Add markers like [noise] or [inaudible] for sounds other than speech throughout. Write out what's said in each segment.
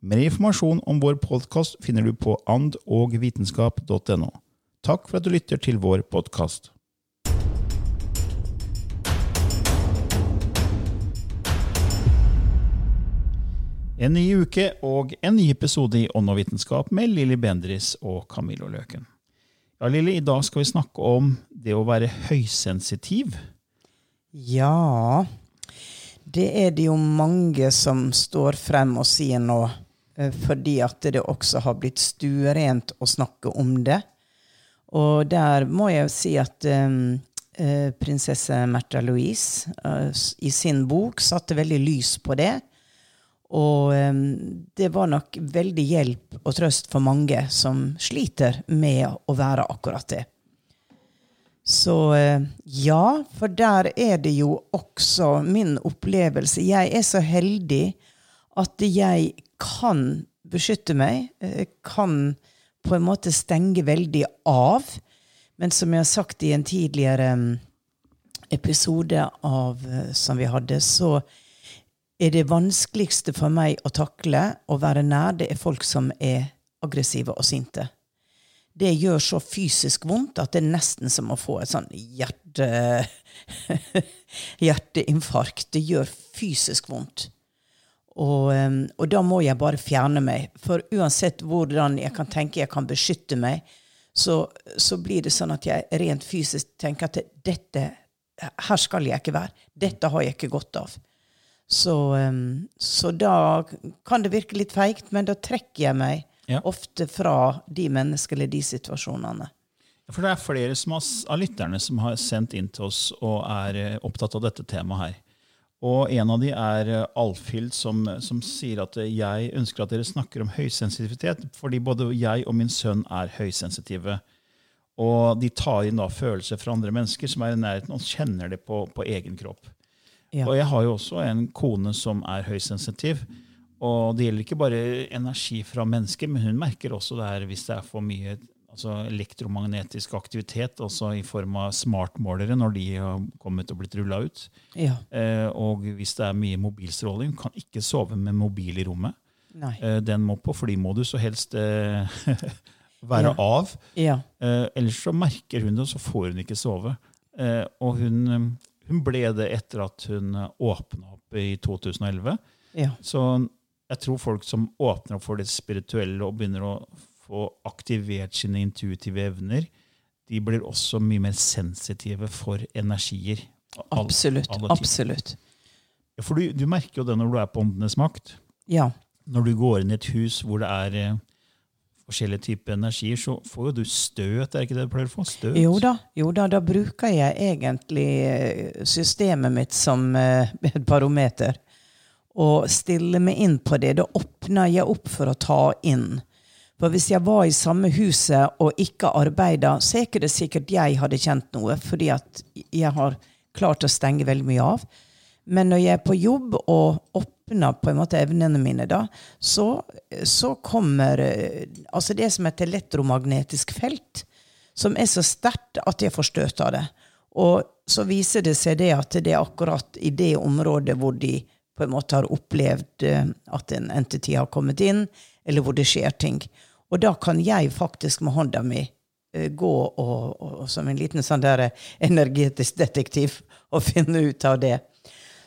Mer informasjon om vår podkast finner du på andogvitenskap.no. Takk for at du lytter til vår podkast. En ny uke og en ny episode i Ånd og vitenskap med Lilly Bendris og Camillo Løken. Ja, Lilly, i dag skal vi snakke om det å være høysensitiv. Ja Det er det jo mange som står frem og sier nå, fordi at det også har blitt stuerent å snakke om det. Og der må jeg jo si at um, prinsesse Märtha Louise uh, i sin bok satte veldig lys på det. Og um, det var nok veldig hjelp og trøst for mange som sliter med å være akkurat det. Så uh, ja, for der er det jo også min opplevelse. Jeg er så heldig at jeg kan beskytte meg, kan på en måte stenge veldig av. Men som jeg har sagt i en tidligere mm, episode av, eh, som vi hadde, så er det vanskeligste for meg å takle å være nær, det er folk som er aggressive og sinte. Det gjør så fysisk vondt at det er nesten som å få et sånn hjerte, [laughs] hjerteinfarkt. Det gjør fysisk vondt. Og, og, da må jeg bare fjerne meg. For uansett hvordan jeg kan tenke jeg kan beskytte meg, så, så blir det sånn at jeg rent fysisk tenker at dette Her skal jeg ikke være. Dette har jeg ikke godt av. Så, så da kan det virke litt feigt, men da trekker jeg meg ja. ofte fra de mennesker eller de situasjonene. For det er flere av lytterne som har sendt inn til oss og er eh, opptatt av dette temaet her. Og en av de er eh, Alfhild, som, som, sier at eh, jeg ønsker at dere snakker om høysensitivitet, fordi både jeg og min sønn er høysensitive. Og de tar inn da følelser fra andre mennesker som er i nærheten, og kjenner det på, på egen kropp. Ja. Og jeg har jo også en kone som er høysensitiv. Og det gjelder ikke bare energi fra mennesker, men hun merker også det her hvis det er for mye altså elektromagnetisk aktivitet, også i form av smartmålere når de har kommet og blitt rulla ut. Ja. Eh, og hvis det er mye mobilstråling, kan ikke sove med mobil i rommet. Eh, den må på flymodus og helst eh, [laughs] være ja. av. Ja. Eh, ellers så merker hun det, og så får hun ikke sove. Eh, og hun, hun, ble det etter at hun åpna opp i 2011. Så jeg tror folk som åpner opp for det spirituelle og begynner å få aktivert sine intuitive evner, de blir også mye mer sensitive for energier. All, absolutt. absolutt. Ja, for du, du, merker jo det når du er på Åndenes makt. Ja. Når du går inn i et hus hvor det er eh, forskjellige typer energier, så får jo du støt. er ikke det du pleier å få? Støt? Jo da, jo da, da bruker jeg egentlig eh, systemet mitt som eh, [laughs] et barometer. Og stiller meg inn på det. Da åpner jeg opp for å ta inn for hvis jeg var i samme huset og ikke arbeida, så er ikke det sikkert jeg hadde kjent noe, fordi at jeg har klart å stenge veldig mye av. Men når jeg er på jobb og åpner på en måte evnene mine, da, så, så kommer altså det som et elektromagnetisk felt som er så sterkt at jeg får støt av det. Og så viser det seg det at det er akkurat i det området hvor de på en måte har opplevd eh, at en entity har kommet inn, eller hvor det skjer ting. Og da kan jeg faktisk med hånda mi eh, gå og, og, som en liten sånn der energetisk detektiv og [laughs] finne ut av det.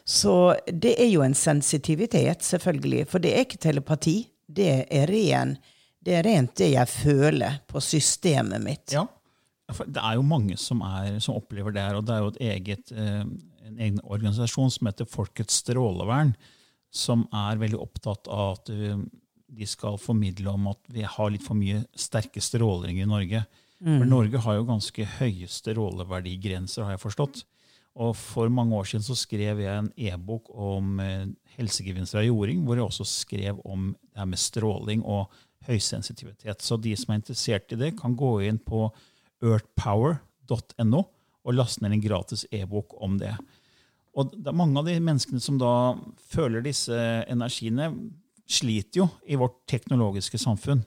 Så det er jo en sensitivitet, selvfølgelig. For det er ikke telepati. Det er, ren, det er rent det jeg føler på systemet mitt. Ja, for det er jo mange som, er, som opplever det her. Og det er jo et eget, eh, en egen organisasjon som heter Folkets strålevern, som er veldig opptatt av at eh, de skal formidle om at vi har litt for mye sterke strålinger i Norge. Mm. For Norge har jo ganske høye stråleverdigrenser, har jeg forstått. Og For mange år siden så skrev jeg en e-bok om eh, helsegevinster av jording, hvor jeg også skrev om det her med stråling og høysensitivitet. Så de som er interessert i det, kan gå inn på earthpower.no og laste ned en gratis e-bok om det. Og det er Mange av de menneskene som da føler disse energiene, sliter jo i vårt teknologiske samfunn.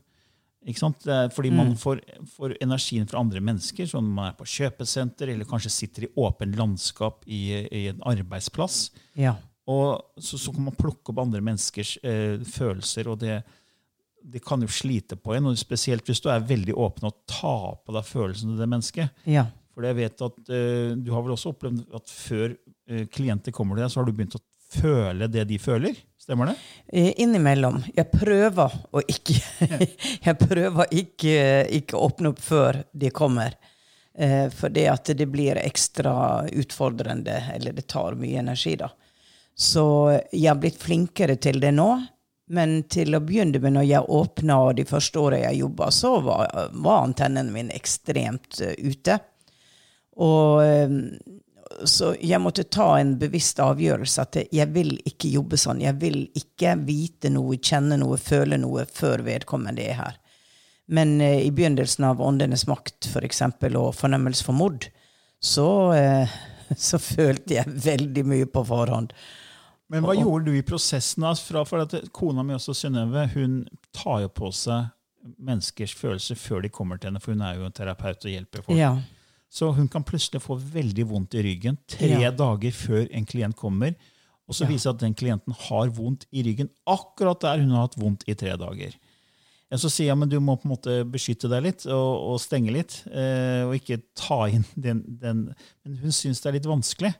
Fordi man mm. får, får, energien fra andre mennesker, sånn man er på kjøpesenter eller kanskje sitter i åpen landskap i, i en arbeidsplass. Ja. Og så, så, kan man plukke opp andre menneskers eh, følelser, og det, det, kan jo slite på en. og Spesielt hvis du er veldig åpen og tar på deg følelsene til det mennesket. Ja. For jeg vet at eh, Du har vel også opplevd at før eh, klienter kommer til deg, så har du begynt å føle det de føler? Stemmer det? Eh, innimellom. Jeg prøver å ikke [laughs] Jeg prøver ikke, ikke åpne opp før de kommer. Eh, for det at det blir ekstra utfordrende, eller det tar mye energi, da. Så jeg har blitt flinkere til det nå. Men til å begynne med, når jeg åpna de første åra jeg jobba, så var, var antennene mine ekstremt uh, ute. Og så jeg måtte ta en bevisst avgjørelse at jeg vil ikke jobbe sånn. Jeg vil ikke vite noe, kjenne noe, føle noe før vedkommende er her. Men eh, i begynnelsen av Åndenes makt for eksempel, og Fornemmelse for mord, så, eh, [laughs] så, følte jeg veldig mye på forhånd. Men hva og, gjorde du i prosessen? Fra, for at Kona mi også, Synnøve, hun tar jo på seg menneskers følelser før de kommer til henne, for hun er jo en terapeut og hjelper folk. Ja. Så hun kan plutselig få veldig vondt i ryggen tre ja. dager før en klient kommer. Og så ja. viser det at den klienten har vondt i ryggen akkurat der hun har hatt vondt i tre dager. Så sier jeg men du må på en måte beskytte deg litt og, og stenge litt, eh, og ikke ta inn [laughs] den, den Men hun syns det er litt vanskelig.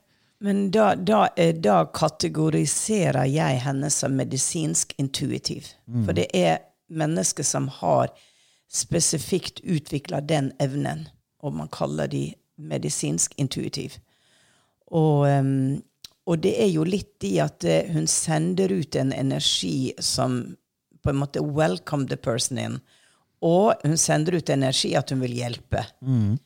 Men da, da, eh, da, kategoriserer jeg henne som medisinsk intuitiv. Mm. For det er mennesker som har spesifikt utvikla den evnen og man kaller de medisinsk intuitiv. Og, um, og, det er jo litt i at uh, hun sender ut en energi som på en måte welcome the person in. Og hun sender ut energi at hun vil hjelpe. Mm.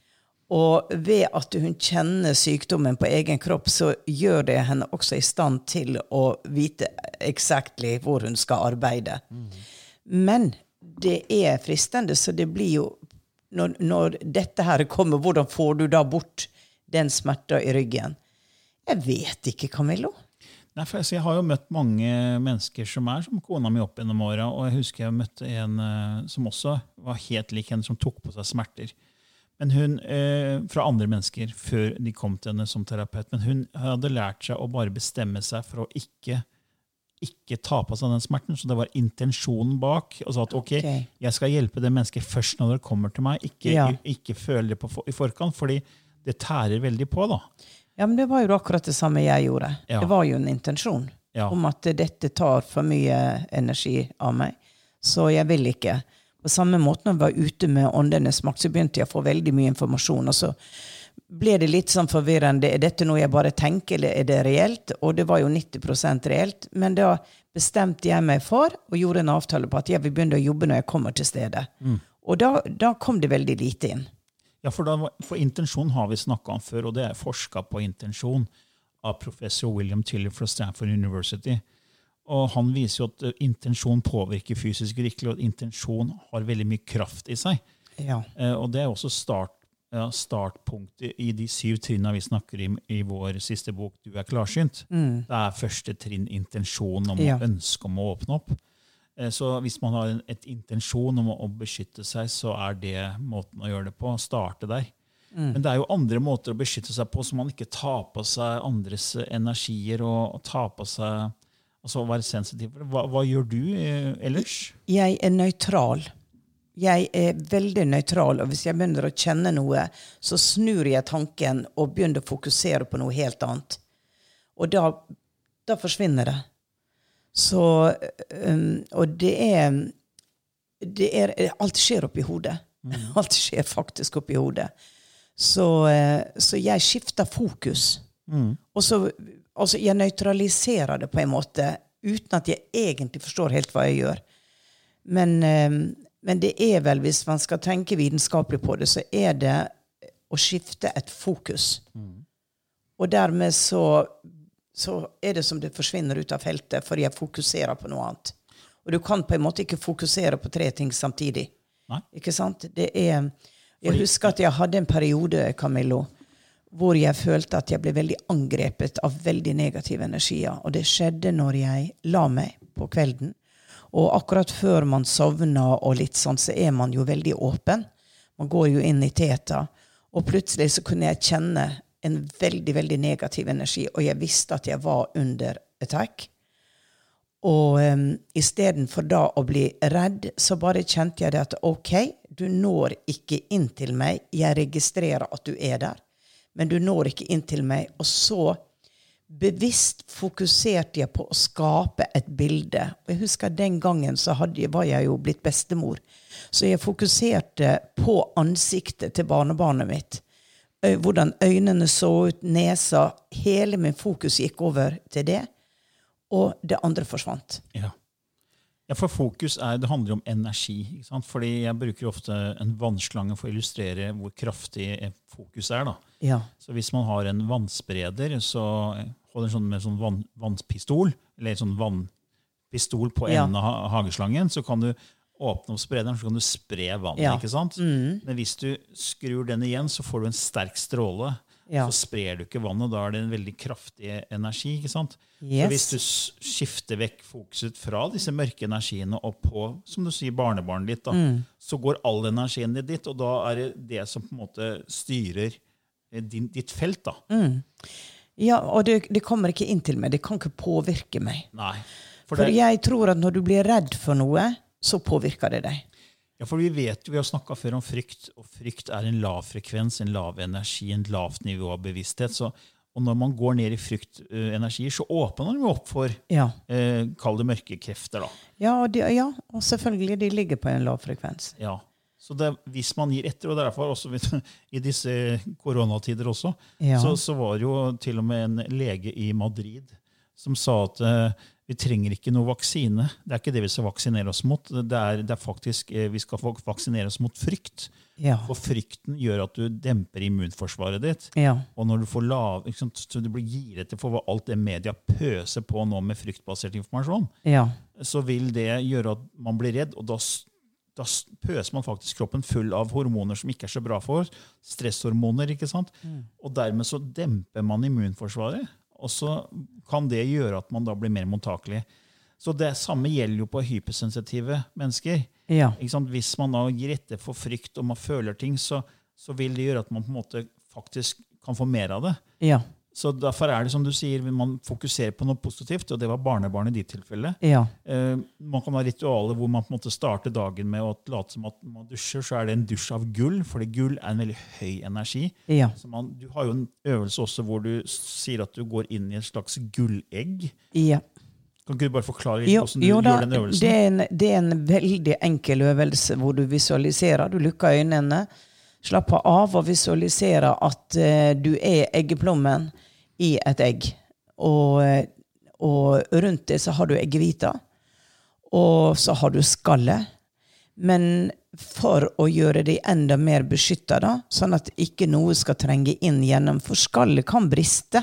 Og ved at hun kjenner sykdommen på egen kropp, så gjør det henne også i stand til å vite exactly hvor hun skal arbeide. Mm. Men det er fristende, så det blir jo når, når, dette her kommer, hvordan får du da bort den smerta i ryggen? Jeg vet ikke, Camillo. Nei, for Jeg har jo møtt mange mennesker som er som kona mi opp gjennom åra. Og jeg husker jeg møtte en uh, som også var helt lik henne, som tok på seg smerter. Men hun, eh, Fra andre mennesker før de kom til henne som terapeut. Men hun hadde lært seg å bare bestemme seg for å ikke ikke ta på seg den smerten. Så det var intensjonen bak. og sa at ok, okay. jeg skal hjelpe det mennesket først når det kommer til meg. Ikke, ja. ikke føle det på, i forkant, fordi det tærer veldig på. da. Ja, men Det var jo akkurat det samme jeg gjorde. Ja. Det var jo en intensjon ja. om at dette tar for mye energi av meg. Så jeg vil ikke. På samme måte når jeg var ute med Åndenes makt, så begynte jeg å få veldig mye informasjon. og så ble det litt sånn forvirrende. Er dette noe jeg bare tenker, eller er det reelt? Og det var jo 90% reelt. Men da bestemte jeg meg for og gjorde en avtale på at jeg vil begynne å jobbe når jeg kommer til stedet. Mm. Og da, da, kom det veldig lite inn. Ja, For, da, for intensjon har vi snakka om før, og det er forska på intensjon av professor William Tiller fra Stanford University. Og Han viser jo at intensjon påvirker fysisk virkelig, og at intensjon har veldig mye kraft i seg. Ja. Eh, og Det er også start ja, startpunktet i de syv trinna vi snakker i i vår siste bok, 'Du er klarsynt'. Mm. Det er første trinn intensjonen om ja. ønske om å åpne opp. Eh, Så hvis man har en et intensjon om å, å beskytte seg, så er det måten å gjøre det på. Starte der. Men det er jo andre måter å beskytte seg på, så man ikke tar på seg andres eh, energier og, og tar på seg Altså å være sensitiv. Hva, hva gjør du eh, ellers? Jeg er nøytral. Jeg er veldig nøytral, og hvis jeg begynner å kjenne noe, så snur jeg tanken og begynner å fokusere på noe helt annet. Og da, da forsvinner det. Så um, Og det er, det er Alt skjer oppi hodet. [laughs] Alt skjer faktisk oppi hodet. Så, eh, så jeg skifter fokus. Og så altså jeg nøytraliserer det på en måte uten at jeg egentlig forstår helt hva jeg gjør. Men, eh, men det er vel, hvis man skal tenke vitenskapelig på det, så er det å skifte et fokus. Og dermed så, så er det som det forsvinner ut av feltet, fordi jeg fokuserer på noe annet. Og du kan på en måte ikke fokusere på tre ting samtidig. Nei. Ikke sant? Det er, jeg husker at jeg hadde en periode, Camillo, hvor jeg følte at jeg ble veldig angrepet av veldig negative energier. Og det skjedde når jeg la meg på kvelden. Og akkurat før man sovner, og litt sånn, så er man jo veldig åpen. Man går jo inn i teta. Og plutselig så kunne jeg kjenne en veldig, veldig negativ energi, og jeg visste at jeg var under attack. Og um, istedenfor da å bli redd, så bare kjente jeg det at OK, du når ikke inn til meg. Jeg registrerer at du er der, men du når ikke inn til meg. Og så bevisst fokuserte jeg på å skape et bilde. Jeg husker Den gangen så hadde, var jeg jo blitt bestemor. Så jeg fokuserte på ansiktet til barnebarnet mitt. Hvordan øynene så ut, nesa. Hele min fokus gikk over til det. Og det andre forsvant. Ja. Ja, for fokus er, det handler om energi. Ikke sant? Fordi jeg bruker ofte en vannslange for å illustrere hvor kraftig fokus er. da. Ja. Så hvis man har en vannspreder, så holder sånn med sånn vann, vannpistol, eller sånn vannpistol på Ja. enden av hageslangen, så kan du åpne opp sprederen, så kan du spre vannet. Ja. ikke sant? Men hvis du skrur den igjen, så får du en sterk stråle. Ja. Så sprer du ikke vannet, da er det en veldig kraftig energi. ikke sant? Yes. Så hvis du skifter vekk fokuset fra disse mørke energiene og på som du sier, barnebarnet ditt, da, Mm. så går all energien din dit, og da er det det som på en måte styrer eh, din, ditt felt. da. Mm. Ja, og det, det kommer ikke inn til meg. Det kan ikke påvirke meg. Nei. For, For det, jeg tror at når du blir redd for noe, så påvirker det deg. Ja, for vi vet jo, vi har snakka før om frykt, og frykt er en lav frekvens, en lav energi, en lavt nivå av bevissthet. Så, og når man går ned i fryktenergier, så åpner man jo opp for Ja, eh, kall det mørke krefter. da. ja, og, de, ja og selvfølgelig, de ligger på en lav frekvens. Ja. Så det, hvis man gir etter, og derfor også [laughs] i disse koronatider også, Ja. så, så var det jo til og med en lege i Madrid som sa at eh, vi trenger ikke noe vaksine. Det er ikke det vi skal vaksinere oss mot. Det er, det er faktisk, eh, Vi skal vaksinere oss mot frykt. Ja. For frykten gjør at du demper immunforsvaret ditt. Ja. Og når du får lav, sant, så du blir giret til for alt det media pøser på nå med fryktbasert informasjon, Ja. så vil det gjøre at man blir redd, og da, da pøser man faktisk kroppen full av hormoner som ikke er så bra for oss. Stresshormoner. ikke sant? Og dermed så demper man immunforsvaret, og så kan det gjøre at man da blir mer mottakelig. Så det samme gjelder jo på hypersensitive mennesker. Ja. Ikke sant? Hvis man da gir etter for frykt og man føler ting, så, så vil det gjøre at man på en måte faktisk kan få mer av det. Ja. Så derfor er det som du sier, man fokuserer på noe positivt, og det var barnebarn i ditt tilfelle. Ja. Eh, man kan ha ritualer hvor man på en måte starter dagen med å late som at man dusjer. Så er det en dusj av gull, fordi gull er en veldig høy energi. Ja. Så man, du har jo en øvelse også hvor du sier at du går inn i et slags gullegg. ja. Kan ikke du bare forklare litt hvordan du jo da, gjør den øvelsen? det er, en, det er en veldig enkel øvelse hvor du visualiserer. Du lukker øynene, slapper av og visualiserer at uh, du er eggeplommen i et egg. Og, og rundt det så har du eggehvita, og så har du skallet. Men for å gjøre de enda mer beskytta, sånn at ikke noe skal trenge inn gjennom For skallet kan briste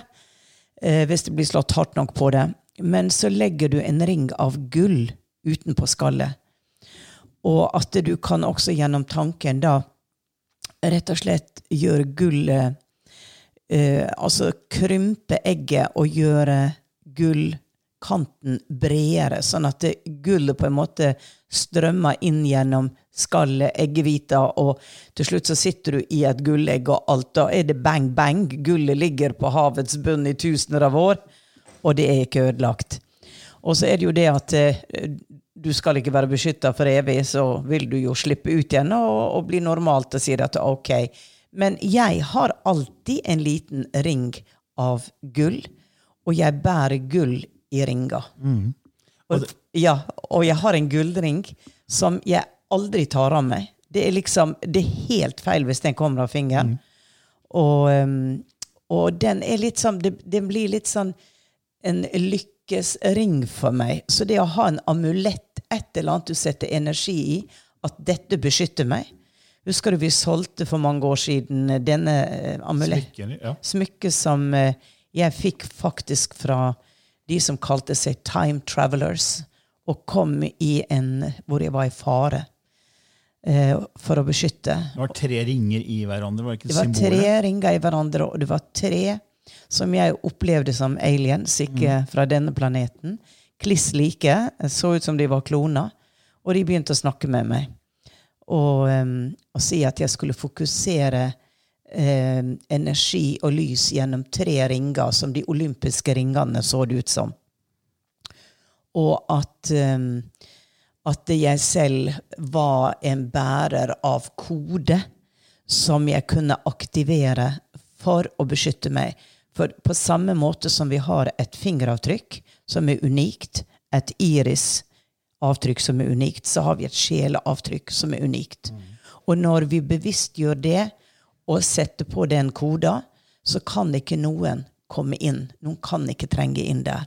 eh, hvis det blir slått hardt nok på det. Men så legger du en ring av gull utenpå skallet. Og at du kan også gjennom tanken da rett og slett gjøre gullet eh, Altså krympe egget og gjøre gullkanten bredere, sånn at gullet på en måte strømmer inn gjennom skallet, eggehvita, og til slutt så sitter du i et gullegg, og alt da er det bang, bang. Gullet ligger på havets bunn i tusener av år, og det er ikke ødelagt. Og så er det jo det at eh, du skal ikke være beskytta for evig, så vil du jo slippe ut igjen og, og bli normalt og si at ok. Men jeg har alltid en liten ring av gull, og jeg bærer gull i ringer. Mm. Og, ja, og jeg har en gullring som jeg aldri tar av meg. Det er liksom, det er helt feil hvis den kommer av fingeren. Og, um, og den er litt sånn det, det blir litt sånn en lykkesring for meg. Så det å ha en amulett, et eller annet du setter energi i, at dette beskytter meg Husker du vi solgte for mange år siden denne eh, amulett? Ja. Smykket som eh, jeg fikk faktisk fra de som kalte seg Time Travelers, og kom i en hvor jeg var i fare eh, for å beskytte. Det var tre ringer i hverandre, var det ikke Det var symbolet? tre ringer i hverandre, og det var tre som jeg opplevde som aliens, ikke Mm. fra denne planeten. Kliss like. Så ut som de var kloner. Og de begynte å snakke med meg. Og, og si at jeg skulle fokusere em, energi og lys gjennom tre ringer, som de olympiske ringene så det ut som. Og at, em, at jeg selv var en bærer av kode som jeg kunne aktivere for å beskytte meg. For på samme måte som vi har et fingeravtrykk som er unikt, et iris-avtrykk som er unikt, så har vi et sjeleavtrykk som er unikt. Og når vi bevisst gjør det, og setter på den koda, så kan ikke noen komme inn. Noen kan ikke trenge inn der.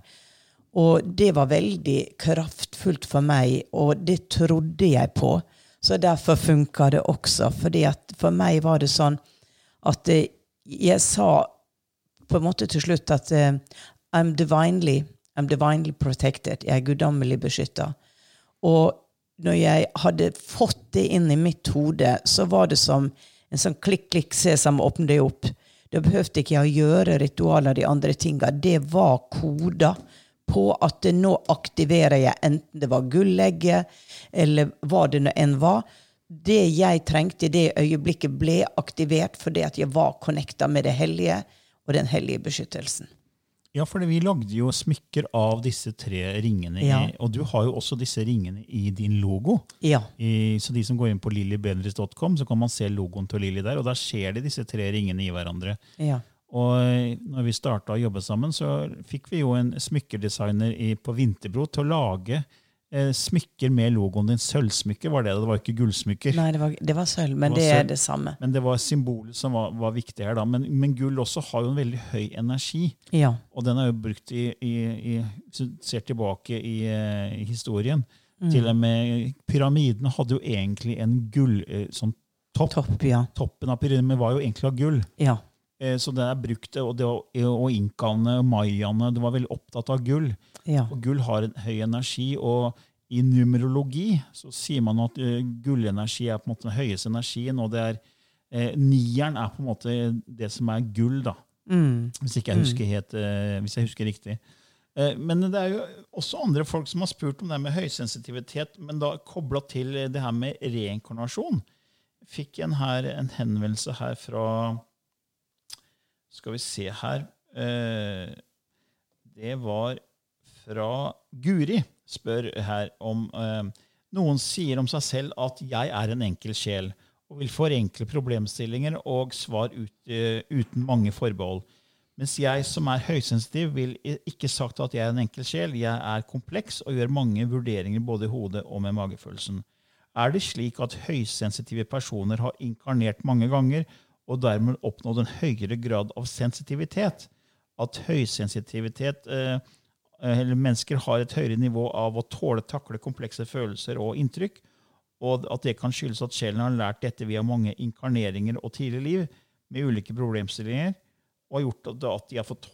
Og det var veldig kraftfullt for meg, og det trodde jeg på. Så derfor funka det også. fordi at for meg var det sånn at eh, jeg sa på en måte til slutt at eh, I'm divinely, I'm divinely protected. Jeg er guddommelig beskytta. Og når jeg hadde fått det inn i mitt hode, så var det som en sånn klikk, klikk, sesam, åpne det opp. Da behøvde ikke jeg å gjøre ritualer, de andre tinga. Det var koder på at nå aktiverer jeg, enten det var gullegget, eller hva det nå enn var. Det jeg trengte i det øyeblikket, ble aktivert fordi at jeg var connecta med det hellige og den hellige beskyttelsen. Ja, for vi lagde jo smykker av disse tre ringene. Ja. I, og du har jo også disse ringene i din logo. Ja. I, så de som går inn på lillybendriss.com, så kan man se logoen til Lilly der. Og der ser de disse tre ringene i hverandre. ja. Og eh, når vi starta å jobbe sammen, så fikk vi jo en smykkedesigner i, på Vinterbro til å lage smykker med logoen din. Sølvsmykker var det, det var ikke gullsmykker. Nei, det var, det var sølv, men Det var det er det samme. Men det var symbolet som var, var viktig her. da. Men, men gull også har jo en veldig høy energi. Ja. Og den er jo brukt i, i, i Hvis du ser tilbake i, eh, i historien Til og med Pyramidene hadde jo egentlig en gull eh, sånn topp. Topp, ja. Toppen av pyramiden var jo egentlig av gull. Ja. Eh, Så det er brukt, og, det, og inkaene mayaene de var veldig opptatt av gull. Ja. Og gull har en høy energi, og i numerologi så sier man at eh, gullenergi er på en måte den høyeste energien, og det er eh, nieren er på en måte det som er gull, da. Mm. Hvis jeg husker, helt, eh, hvis jeg husker riktig. Eh, men det er jo også andre folk som har spurt om det med høysensitivitet, men da kobla til det her med reinkarnasjon. Fikk en, her, en henvendelse her fra Skal vi se her eh, Det var fra Guri, spør her om eh, Noen sier om seg selv at 'jeg er en enkel sjel', og vil forenkle problemstillinger og svar ut, eh, uten mange forbehold. Mens jeg som er høysensitiv, vil ikke sagt at jeg er en enkel sjel. Jeg er kompleks og gjør mange vurderinger både i hodet og med magefølelsen. Er det slik at høysensitive personer har inkarnert mange ganger og dermed oppnådd en høyere grad av sensitivitet? At høysensitivitet eh, eller mennesker har et høyere nivå av å tåle takle komplekse følelser og inntrykk, og at det kan skyldes at sjelen har lært dette via mange inkarneringer og tidlig liv med ulike problemstillinger, og har gjort at de har fått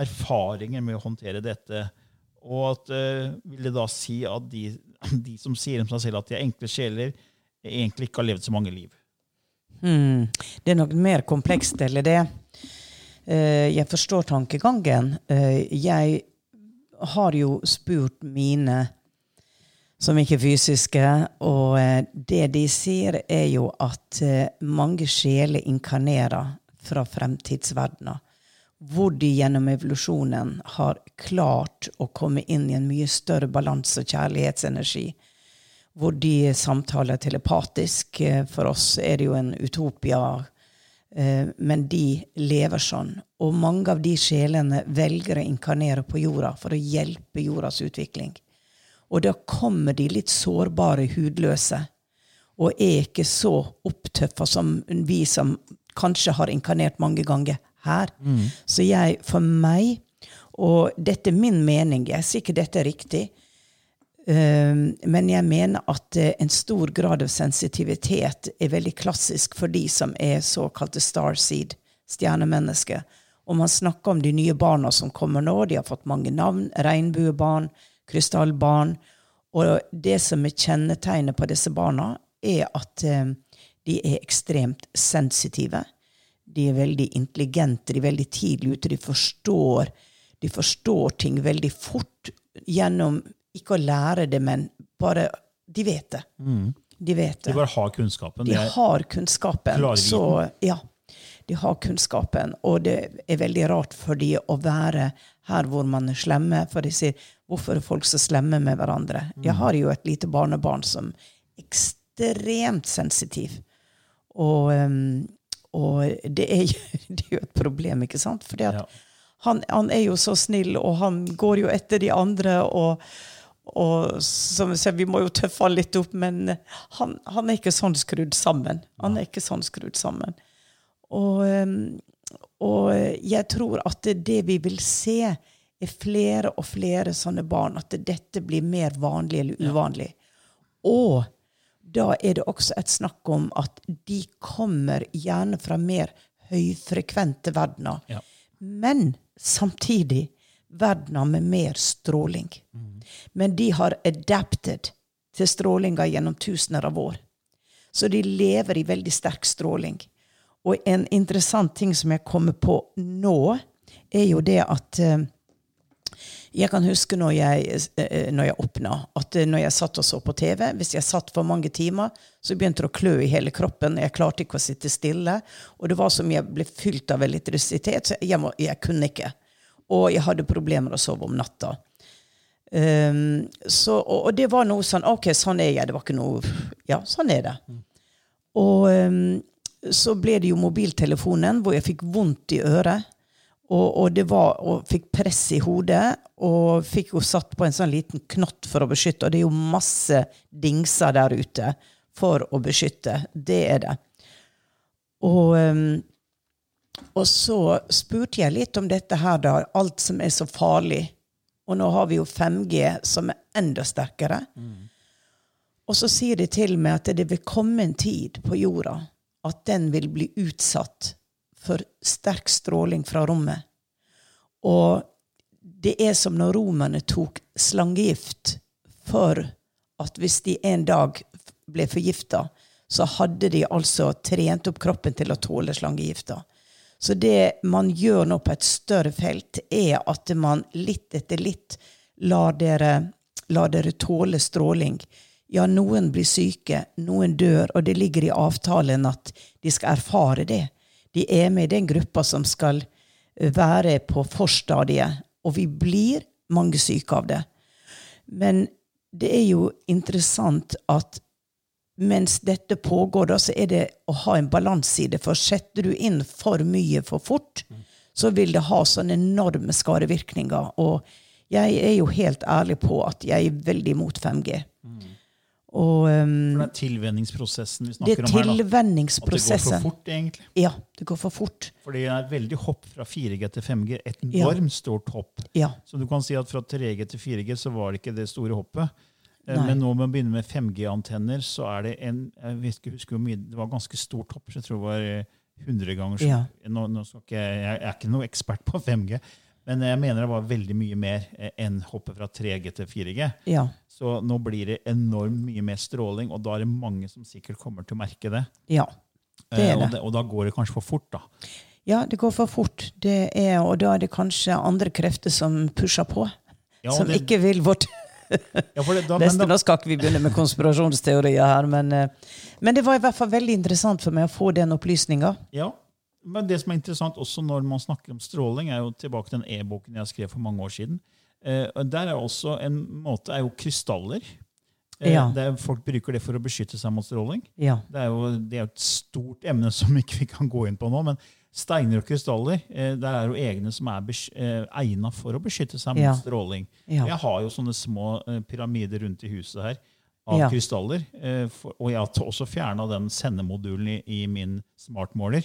erfaringer med å håndtere dette. Og at eh, vil det da si at de, [clears throat] de som sier om seg selv at de er enkle sjeler, egentlig ikke har levd så mange liv. Mm. Det er noe mer komplekst eller det. Eh, jeg forstår tankegangen. Eh, jeg har jo spurt mine som ikke er fysiske, og eh, det de sier, er jo at mange sjeler inkarnerer fra fremtidsverdener. Hvor de gjennom evolusjonen har klart å komme inn i en mye større balanse og kjærlighetsenergi. Hvor de samtaler telepatisk. Eh, for oss er det jo en utopia, men de lever sånn. Og mange av de sjelene velger å inkarnere på jorda for å hjelpe jordas utvikling. Og da kommer de litt sårbare, hudløse, og er ikke så opptøffa som vi som kanskje har inkarnert mange ganger her. Mm. Så jeg, for meg, og dette er min mening, jeg sier ikke dette er riktig, men jeg mener at uh, en stor grad av sensitivitet er veldig klassisk for de som er såkalte starseed, stjernemennesker. Og man snakker om de nye barna som kommer nå, de har fått mange navn, regnbuebarn, krystallbarn. Og det som er kjennetegnet på disse barna, er at eh, de er ekstremt sensitive. De er veldig intelligente, de er veldig tidlig ute. De forstår, de forstår ting veldig fort gjennom ikke å lære det, men bare De vet det. Mm. De vet det. De bare har kunnskapen. De har kunnskapen. Så, ja, de har kunnskapen. Og det er veldig rart for de å være her hvor man er slemme. For de sier hvorfor er folk så slemme med hverandre? Mm. Jeg har jo et lite barnebarn som er ekstremt sensitiv. Og, um, og det, er jo, [laughs] det, er jo, et problem, ikke sant? For ja. han, han, er jo så snill, og han går jo etter de andre. og og som vi ser, Vi må jo tøffe han litt opp, men han, han, er ikke sånn skrudd sammen. Han er ikke sånn skrudd sammen. Og, um, og jeg tror at det vi vil se, er flere og flere sånne barn. At dette blir mer vanlig eller uvanlig. Og da er det også et snakk om at de kommer gjerne fra mer høyfrekvente verdener. Ja. Men samtidig verdener med mer stråling. Mm. Men de har adapted til strålinga gjennom tusener av år. Så de lever i veldig sterk stråling. Og en interessant ting som jeg kommer på nå, er jo det at uh, jeg kan huske når jeg, uh, når jeg åpna, at uh, når jeg satt og så på TV Hvis jeg satt for mange timer, så begynte det å klø i hele kroppen. Jeg klarte ikke å sitte stille. Og det var som jeg ble fylt av elektrisitet, så jeg, må, jeg kunne ikke. Og jeg hadde problemer med å sove om natta. Um, så, og, og, det var noe sånn OK, sånn er jeg. Det var ikke noe Ja, sånn er det. Mm. Og um, så ble det jo mobiltelefonen, hvor jeg fikk vondt i øret. Og, og, det var, og fikk press i hodet, og fikk jo satt på en sånn liten knott for å beskytte. Og det er jo masse dingser der ute for å beskytte. Det er det. Og, ehm, og så spurte jeg litt om dette her, da. Alt som er så farlig. Og nå har vi jo 5G, som er enda sterkere. Mm. Og så sier de til meg at det vil komme en tid på jorda at den vil bli utsatt for sterk stråling fra rommet. Og det er som når romerne tok slangegift for at hvis de en dag ble forgifta, så hadde de altså trent opp kroppen til å tåle slangegifta. Så det man gjør nå på et større felt, er at man litt etter litt lar dere, lar dere tåle stråling. Ja, noen blir syke, noen dør, og det ligger i avtalen at de skal erfare det. De er med i den gruppa som skal eh, være på forstadiet, og vi blir mange syke av det. Men det er jo interessant at mens dette pågår, da, så er det å ha en balanse i det. For setter du inn for mye for fort, så vil det ha sånne enorme skadevirkninger. Og jeg er jo helt ærlig på at jeg er veldig imot 5G. Mm. Og, um, for det er tilvenningsprosessen vi snakker om her. Det er tilvenningsprosessen. At det går for fort, egentlig. Ja, det går for fort. For det er veldig hopp fra 4G til 5G. Et enormt ja. stort hopp. Ja. Så du kan si at fra 3G til 4G så var det ikke det store hoppet. Eh, Nei. Men med å begynne med 5G-antenner, så er det en jeg vet ikke, husker hvor mye, det var ganske stort topp. Så jeg tror det var 100 eh, ganger så, ja. nå, nå ikke, Jeg er ikke noe ekspert på 5G, men jeg mener det var veldig mye mer eh, enn hoppet fra 3G til 4G. Ja. Så nå blir det enormt mye mer stråling, og da er det mange som sikkert kommer til å merke det. Ja, det er det. Eh, og, det, og da går det kanskje for fort, da. Ja, det går for fort. Det er, og da er det kanskje andre krefter som pusher på. Ja, som det- ikke vil vårt Ja, det, da, beste. da, Nå skal ikke vi begynne med konspirasjonsteorier her, men, eh, men det var i hvert fall veldig interessant for meg å få den opplysninga. ja, men det som er interessant også når man snakker om stråling, er jo tilbake til den e-boken jeg skrev for mange år siden. Eh, der er også en måte er jo krystaller. Eh, Ja. det er, folk bruker det for å beskytte seg mot stråling. Ja. Det er jo det er et stort emne som ikke vi kan gå inn på nå. Men steiner og krystaller eh, der er jo egne som er eh, egnet for å beskytte seg mot Ja. stråling. Ja. Jeg har jo sånne små eh, pyramider rundt i huset her av Ja. krystaller. Eh, for, og jeg har også fjerna den sendemodulen i, i min smartmåler.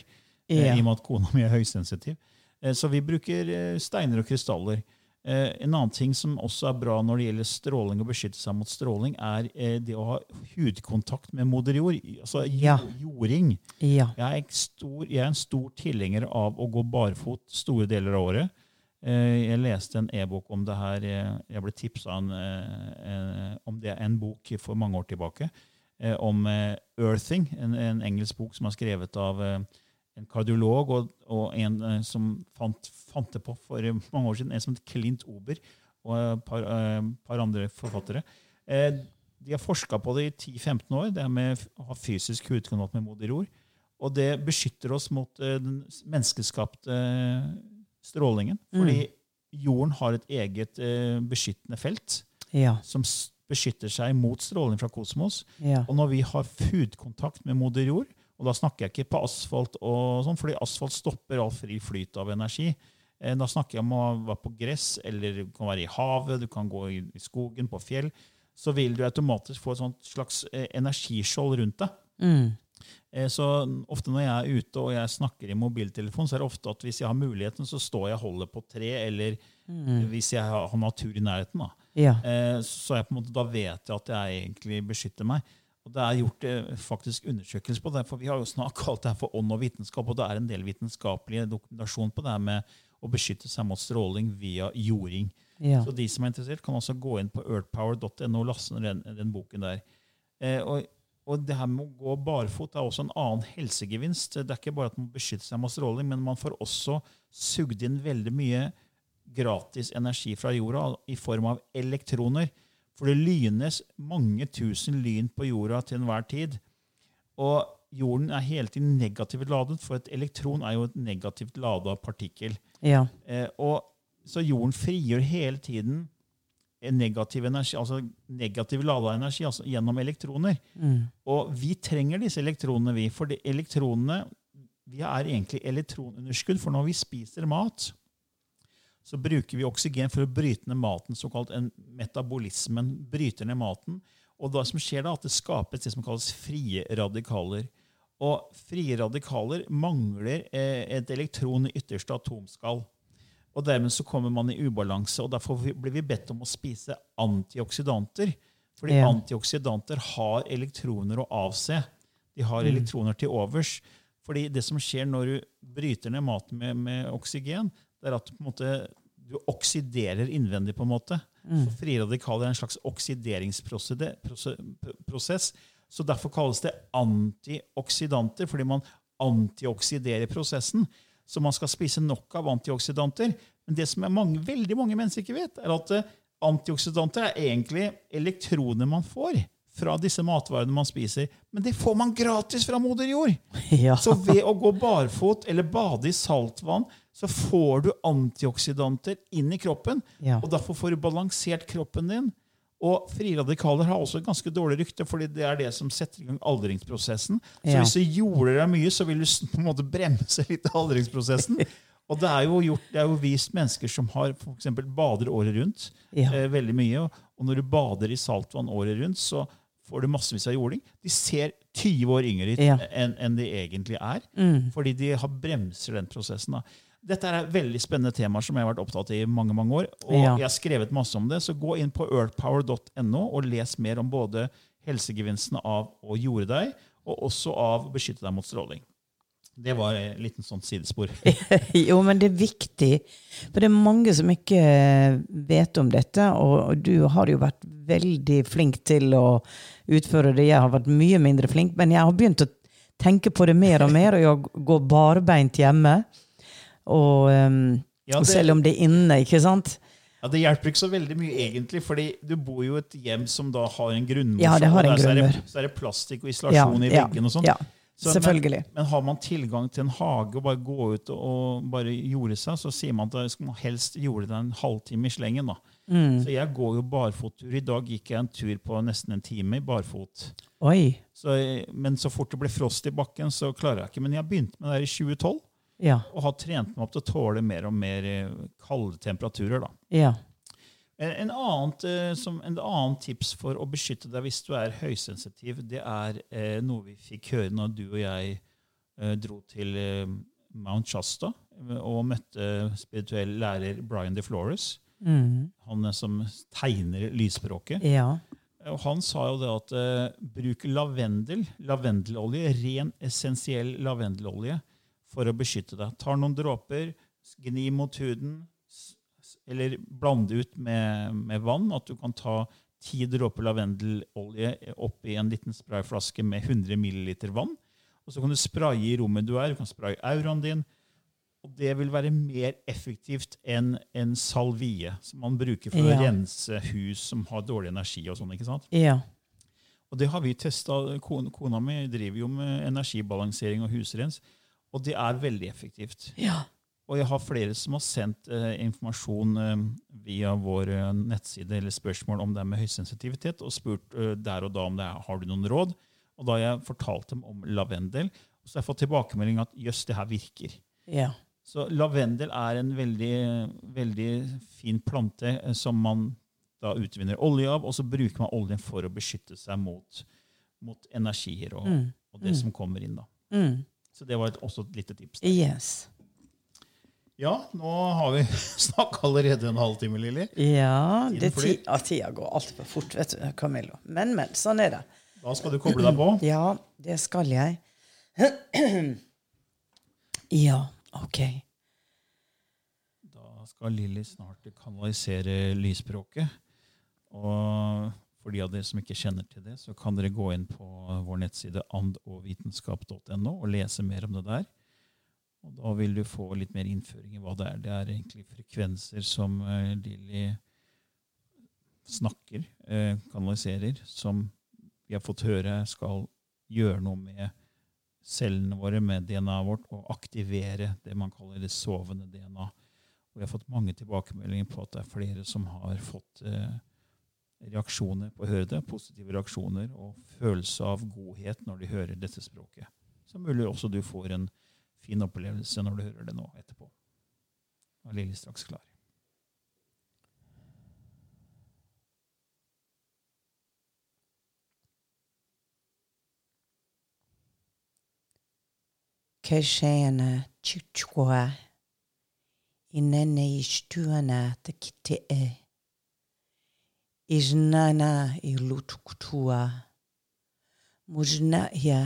eh, I og med at kona mi er høysensitiv. Eh, så vi bruker steiner og krystaller. Eh, en annen ting som også er bra når det gjelder stråling og beskytte seg mot stråling, er eh, det å ha hudkontakt med moder jord. Altså Ja. jording. Ja. Jeg er, stor, jeg er en stor tilhenger av å gå barfot store deler av året. Eh, Jeg leste en e-bok om det her. Jeg ble tipsa om det en bok for mange år tilbake. Om Earthing, en, en engelsk bok som er skrevet av en kardiolog og, og en eh, som fant, fant det på for mange år siden, en som het Clint Ober, og et par, eh, par andre forfattere. Eh, De har forska på det i 10-15 år, det er med å ha fysisk hudkontakt med moder jord. Og det beskytter oss mot eh, den menneskeskapte eh, strålingen. Fordi jorden har et eget eh, beskyttende felt Ja. som beskytter seg mot stråling fra kosmos. Ja. Og når vi har hudkontakt med moder jord, og da snakker jeg ikke på asfalt, og sånn, fordi asfalt stopper all fri flyt av energi. Eh, Da snakker jeg om å være på gress, eller du kan være i havet, du kan gå i skogen, på fjell. Så vil du automatisk få et sånt slags eh, energiskjold rundt deg. Mm. Eh, Så ofte når jeg er ute og jeg snakker i mobiltelefon, så er det ofte at hvis jeg har muligheten, så står jeg og holder på tre, eller hvis jeg har natur i nærheten. da. Ja. Så jeg på en måte, da vet jeg at jeg egentlig beskytter meg. Og Det er gjort eh, faktisk undersøkelser på det, for vi har jo snart [laughs] kalt det her for ånd og vitenskap, og det er en del vitenskapelig dokumentasjon på det her med å beskytte seg mot stråling via jording. Ja. Så de som er interessert, kan også gå inn på earthpower.no og laste ned den, den boken der. Eh, og, og det her med å gå barfot er også en annen helsegevinst. Det er ikke bare at man beskytter seg mot stråling, men man får også sugd inn veldig mye gratis energi fra jorda i form av elektroner. For det lynes mange tusen lyn på jorda til enhver tid. Og jorden er hele tiden negativt ladet, for et elektron er jo et negativt lada partikkel. Ja. Eh, og, så jorden frigjør hele tiden en negativ energi, altså negativ lada energi altså gjennom elektroner. Og vi trenger disse elektronene, vi. For de elektronene vi er egentlig elektronunderskudd. For når vi spiser mat, så bruker vi oksygen for å bryte ned maten, såkalt en metabolismen. bryter ned maten. Og det som skjer da, at det skapes det som kalles frie radikaler. Og frie radikaler mangler eh, et elektron i ytterste atomskall. Og dermed så kommer man i ubalanse, og derfor blir vi bedt om å spise antioksidanter. Fordi Ja. antioksidanter har elektroner å avse. De har elektroner til overs. Fordi det som skjer når du bryter ned maten med, med oksygen, det er at måte, du oksiderer innvendig. på en måte. Så Frie radikaler er en slags oksideringsprosess. Så derfor kalles det antioksidanter, fordi man antioksiderer prosessen. Så man skal spise nok av antioksidanter. Men det som mange, veldig mange mennesker ikke vet, er at eh, antioksidanter er egentlig elektroner man får fra disse matvarene man spiser. Men det får man gratis fra moder jord! [laughs] Ja. Så ved å gå barfot eller bade i saltvann, så får du antioksidanter inn i kroppen. Ja. Og derfor får du balansert kroppen din. Og frie radikaler har også et ganske dårlig rykte, fordi det er det som setter i gang aldringsprosessen. Så Ja. hvis du jorder deg mye, så vil du [laughs] på en måte bremse litt aldringsprosessen. [laughs] Og det er jo, gjort, det er jo vist mennesker som har for eksempel bader året rundt Ja. eh, veldig mye. Og, og når du bader i saltvann året rundt, så får du massevis av jording. De ser 20 år yngre ut Ja. enn en de egentlig er. Fordi de har bremser den prosessen. da. Dette er veldig spennende temaer som jeg har vært opptatt av i mange mange år. Og Ja. jeg har skrevet masse om det, så gå inn på earthpower.no og les mer om både helsegevinstene av å jorde deg, og også av å beskytte deg mot stråling. Det var en liten sånn sidespor. [laughs] Jo, men det er viktig. For det er mange som ikke vet om dette, og du har jo vært veldig flink til å utføre det. Jeg har vært mye mindre flink, men jeg har begynt å tenke på det mer og mer, og jeg går barbeint hjemme. Og, um, Ja, og det- selv om det er inne, ikke sant? Ja, Det hjelper ikke så veldig mye, egentlig, fordi du bor jo i et hjem som da har en grunnmur. Ja, det har en og så det- Så er det plastikk og isolasjon i ja, veggen og sånn. ja. Så, Selvfølgelig. Men, men har man tilgang til en hage og bare gå ut og, bare jorde seg, så sier man at man helst jorde det en halvtime i slengen. da. Mm. Så jeg går jo barfottur. I dag gikk jeg en tur på nesten en time i barfot. Oi. Så, men så fort det ble frost i bakken, så klarer jeg ikke. Men jeg begynte med det her i 2012 Ja. og har trent meg opp til å tåle mer og mer kalde temperaturer. da. Ja. En, annet, eh, som, en annen tips for å beskytte deg hvis du er høysensitiv, det er eh, noe vi fikk høre når du og jeg eh, dro til eh, Mount Shasta eh, og møtte spirituell lærer Brian DeFlores. Mm. Han som tegner lysspråket. Ja. Og han sa jo det at eh, bruk lavendel, lavendelolje, ren essensiell lavendelolje, for å beskytte deg. Tar noen dråper, gni mot huden, eller blande ut med, med vann. At du kan ta ti dråper lavendelolje oppi en liten sprayflaske med 100 ml vann. Og så kan du spraye i rommet du er. Du kan spraye auraen din. Og det vil være mer effektivt enn en salvie, som man bruker for Ja. å rense hus som har dårlig energi. og sånn, ikke sant? Ja. Og det har vi testa. Kona, kona mi driver jo med energibalansering og husrens, og det er veldig effektivt. Ja. Og jeg har flere som har sendt eh, informasjon eh, via vår eh, nettside eller spørsmål om det er med høysensitivitet, og spurt eh, der og da om det er, har du noen råd. Og da har jeg fortalt dem om lavendel, og så har jeg fått tilbakemelding at jøss, det her virker. Ja. Så lavendel er en veldig, veldig fin plante eh, som man da utvinner olje av, og så bruker man oljen for å beskytte seg mot, mot energier og, Mm. og det som kommer inn. da. Mm. Så det var et, også et lite tips. Yes. Ja, nå har vi [laughs] snakka allerede en halvtime, Lilly. Ja, det ti, ja, tida går altfor fort, vet du, Camillo. Men, men. Sånn er det. Da skal du koble deg på. [clears throat] Ja, det skal jeg. [clears throat] Ja, OK. Da skal Lilly snart kanalisere lysspråket. Og for de av dere som ikke kjenner til det, så kan dere gå inn på vår nettside andogvitenskap.no og lese mer om det der. Og da vil du få litt mer innføring i hva det er. Det er egentlig frekvenser som uh, Lilly snakker, uh, kanaliserer, som vi har fått høre skal gjøre noe med cellene våre, med DNA-et vårt, og aktivere det man kaller det sovende DNA. Og vi har fått mange tilbakemeldinger på at det er flere som har fått uh, reaksjoner på å høre det, positive reaksjoner og følelse av godhet når de hører dette språket. Så mulig også du får en fin opplevelse når du hører det nå etterpå. Nå er Lilly straks klar. Te kite e. Iznana ilutuktua. Mujna ya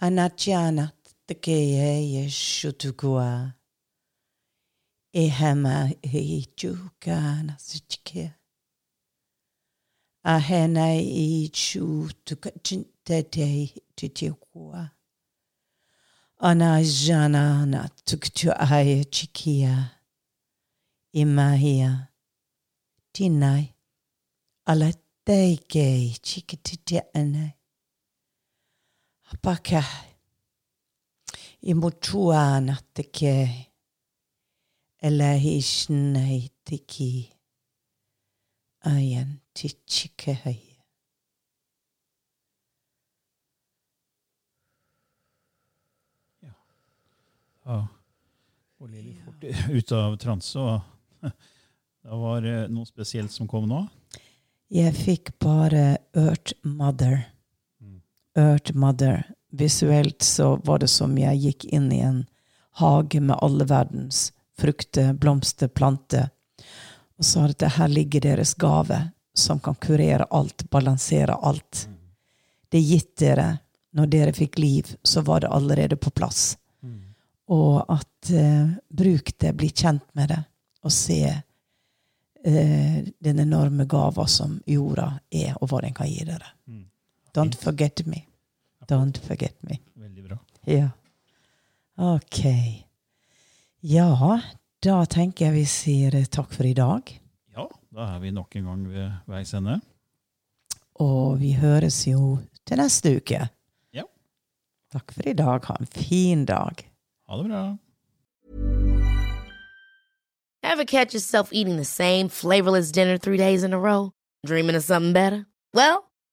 anachanatkeyeya shutukua. Ehema i chukana sichke. Ahena i chutukachintete tutikua. Anajana na tuktuaya chikia. Imahia. Tinai. Alateike chikititianai. Chikitite ane. Apaka. Imutua na teke. Ayan tichikahai. Ja. Og Lilly fort [laughs] ut av transe. og [laughs] Det var noe spesielt som kom nå. Jeg fikk bare Earth Mother. Earth Mother. Visuelt så var det som jeg gikk inn i en hage med alle verdens frukter, blomster, planter. Og sa at her ligger deres gave, som kan kurere alt, balansere alt. Det er gitt dere. Når dere fikk liv, så var det allerede på plass. Og at eh, bruk det, bli kjent med det, og se eh, den enorme gava som jorda er, og hva den kan gi dere. Don't forget me. Don't forget me. Veldig bra. Ja. Ok. Ja, Da tenker jeg vi sier takk for i dag. Ja, da er vi nok en gang ved veis ende. Og vi høres jo til neste uke. Ja. Takk for i dag. Ha en fin dag. Ha det bra. Ever catch yourself eating the same flavorless dinner three days in a row? Dreaming of something better? Well,